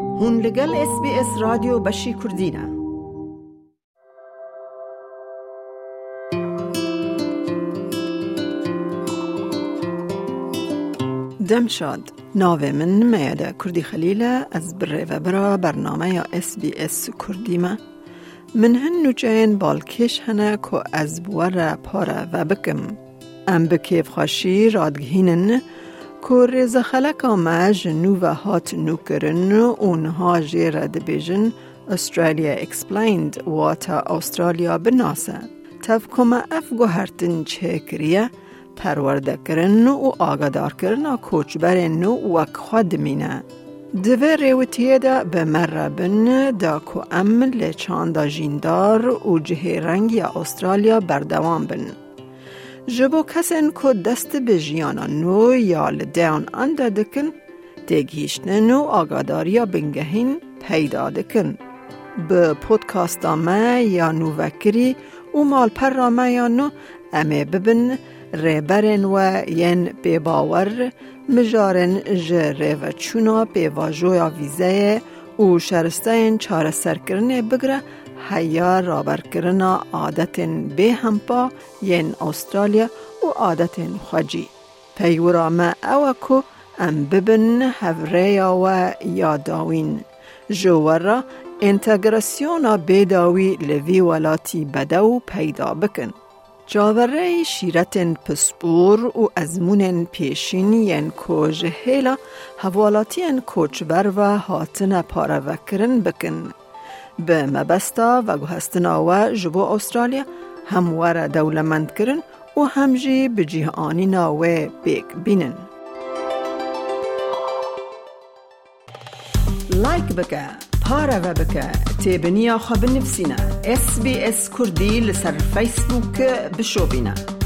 هون لگل اس بی اس رادیو بشی کردینه دم شاد. ناوه من میاده کردی خلیله از بره و برا برنامه یا اس بی اس کردی من هن نوچین بالکش هنه که از بوار پاره و بکم. ام بکیف خاشی رادگهینن که خلک آمه جنو و هات نو کرن اونها جیر دبیجن استرالیا اکسپلیند واتا استرالیا بناسه تف کما اف گوهرتن چه کریه پرورده کرن و آگادار کرن کوچبر نو وک خود مینه دوه ریوتیه دا به مربن دا کو ام لچاندا جیندار و جه رنگی استرالیا بردوام بن. جبو کسن کو دست به جیانا نو یا لدیان انده دکن دیگیشتن و آگاداریا بنگهین پیدا دکن. به پودکاست آمه یا نووکری و مال پر رامه یا نو امه ببن ریبرن و ین باور مجارن جره و چونا واجویا ویزه و شرسته چار سرکرنه بگره هیا رابر کرنا عادت به همپا ین استرالیا و عادت خجی. پیورا ما اوکو ام ببن هفره و یاداوین. جوورا انتگراسیونا بیداوی لوی ولاتی بدو پیدا بکن. جاوره شیرتن پسپور و ازمون پیشین ین کوج هیلا حوالاتین کوچبر و هاتن پاره وکرن بکن. به مبستا و گوهستنا و جبو استرالیا هموار دولمند کرن و همجی به جیهانی ناوه بیک بینن. لایک بکه پارە بە بکە تێبنییا خە بنفسینە SسBS کوردی لەسەر فیسبووکە بشۆبینە.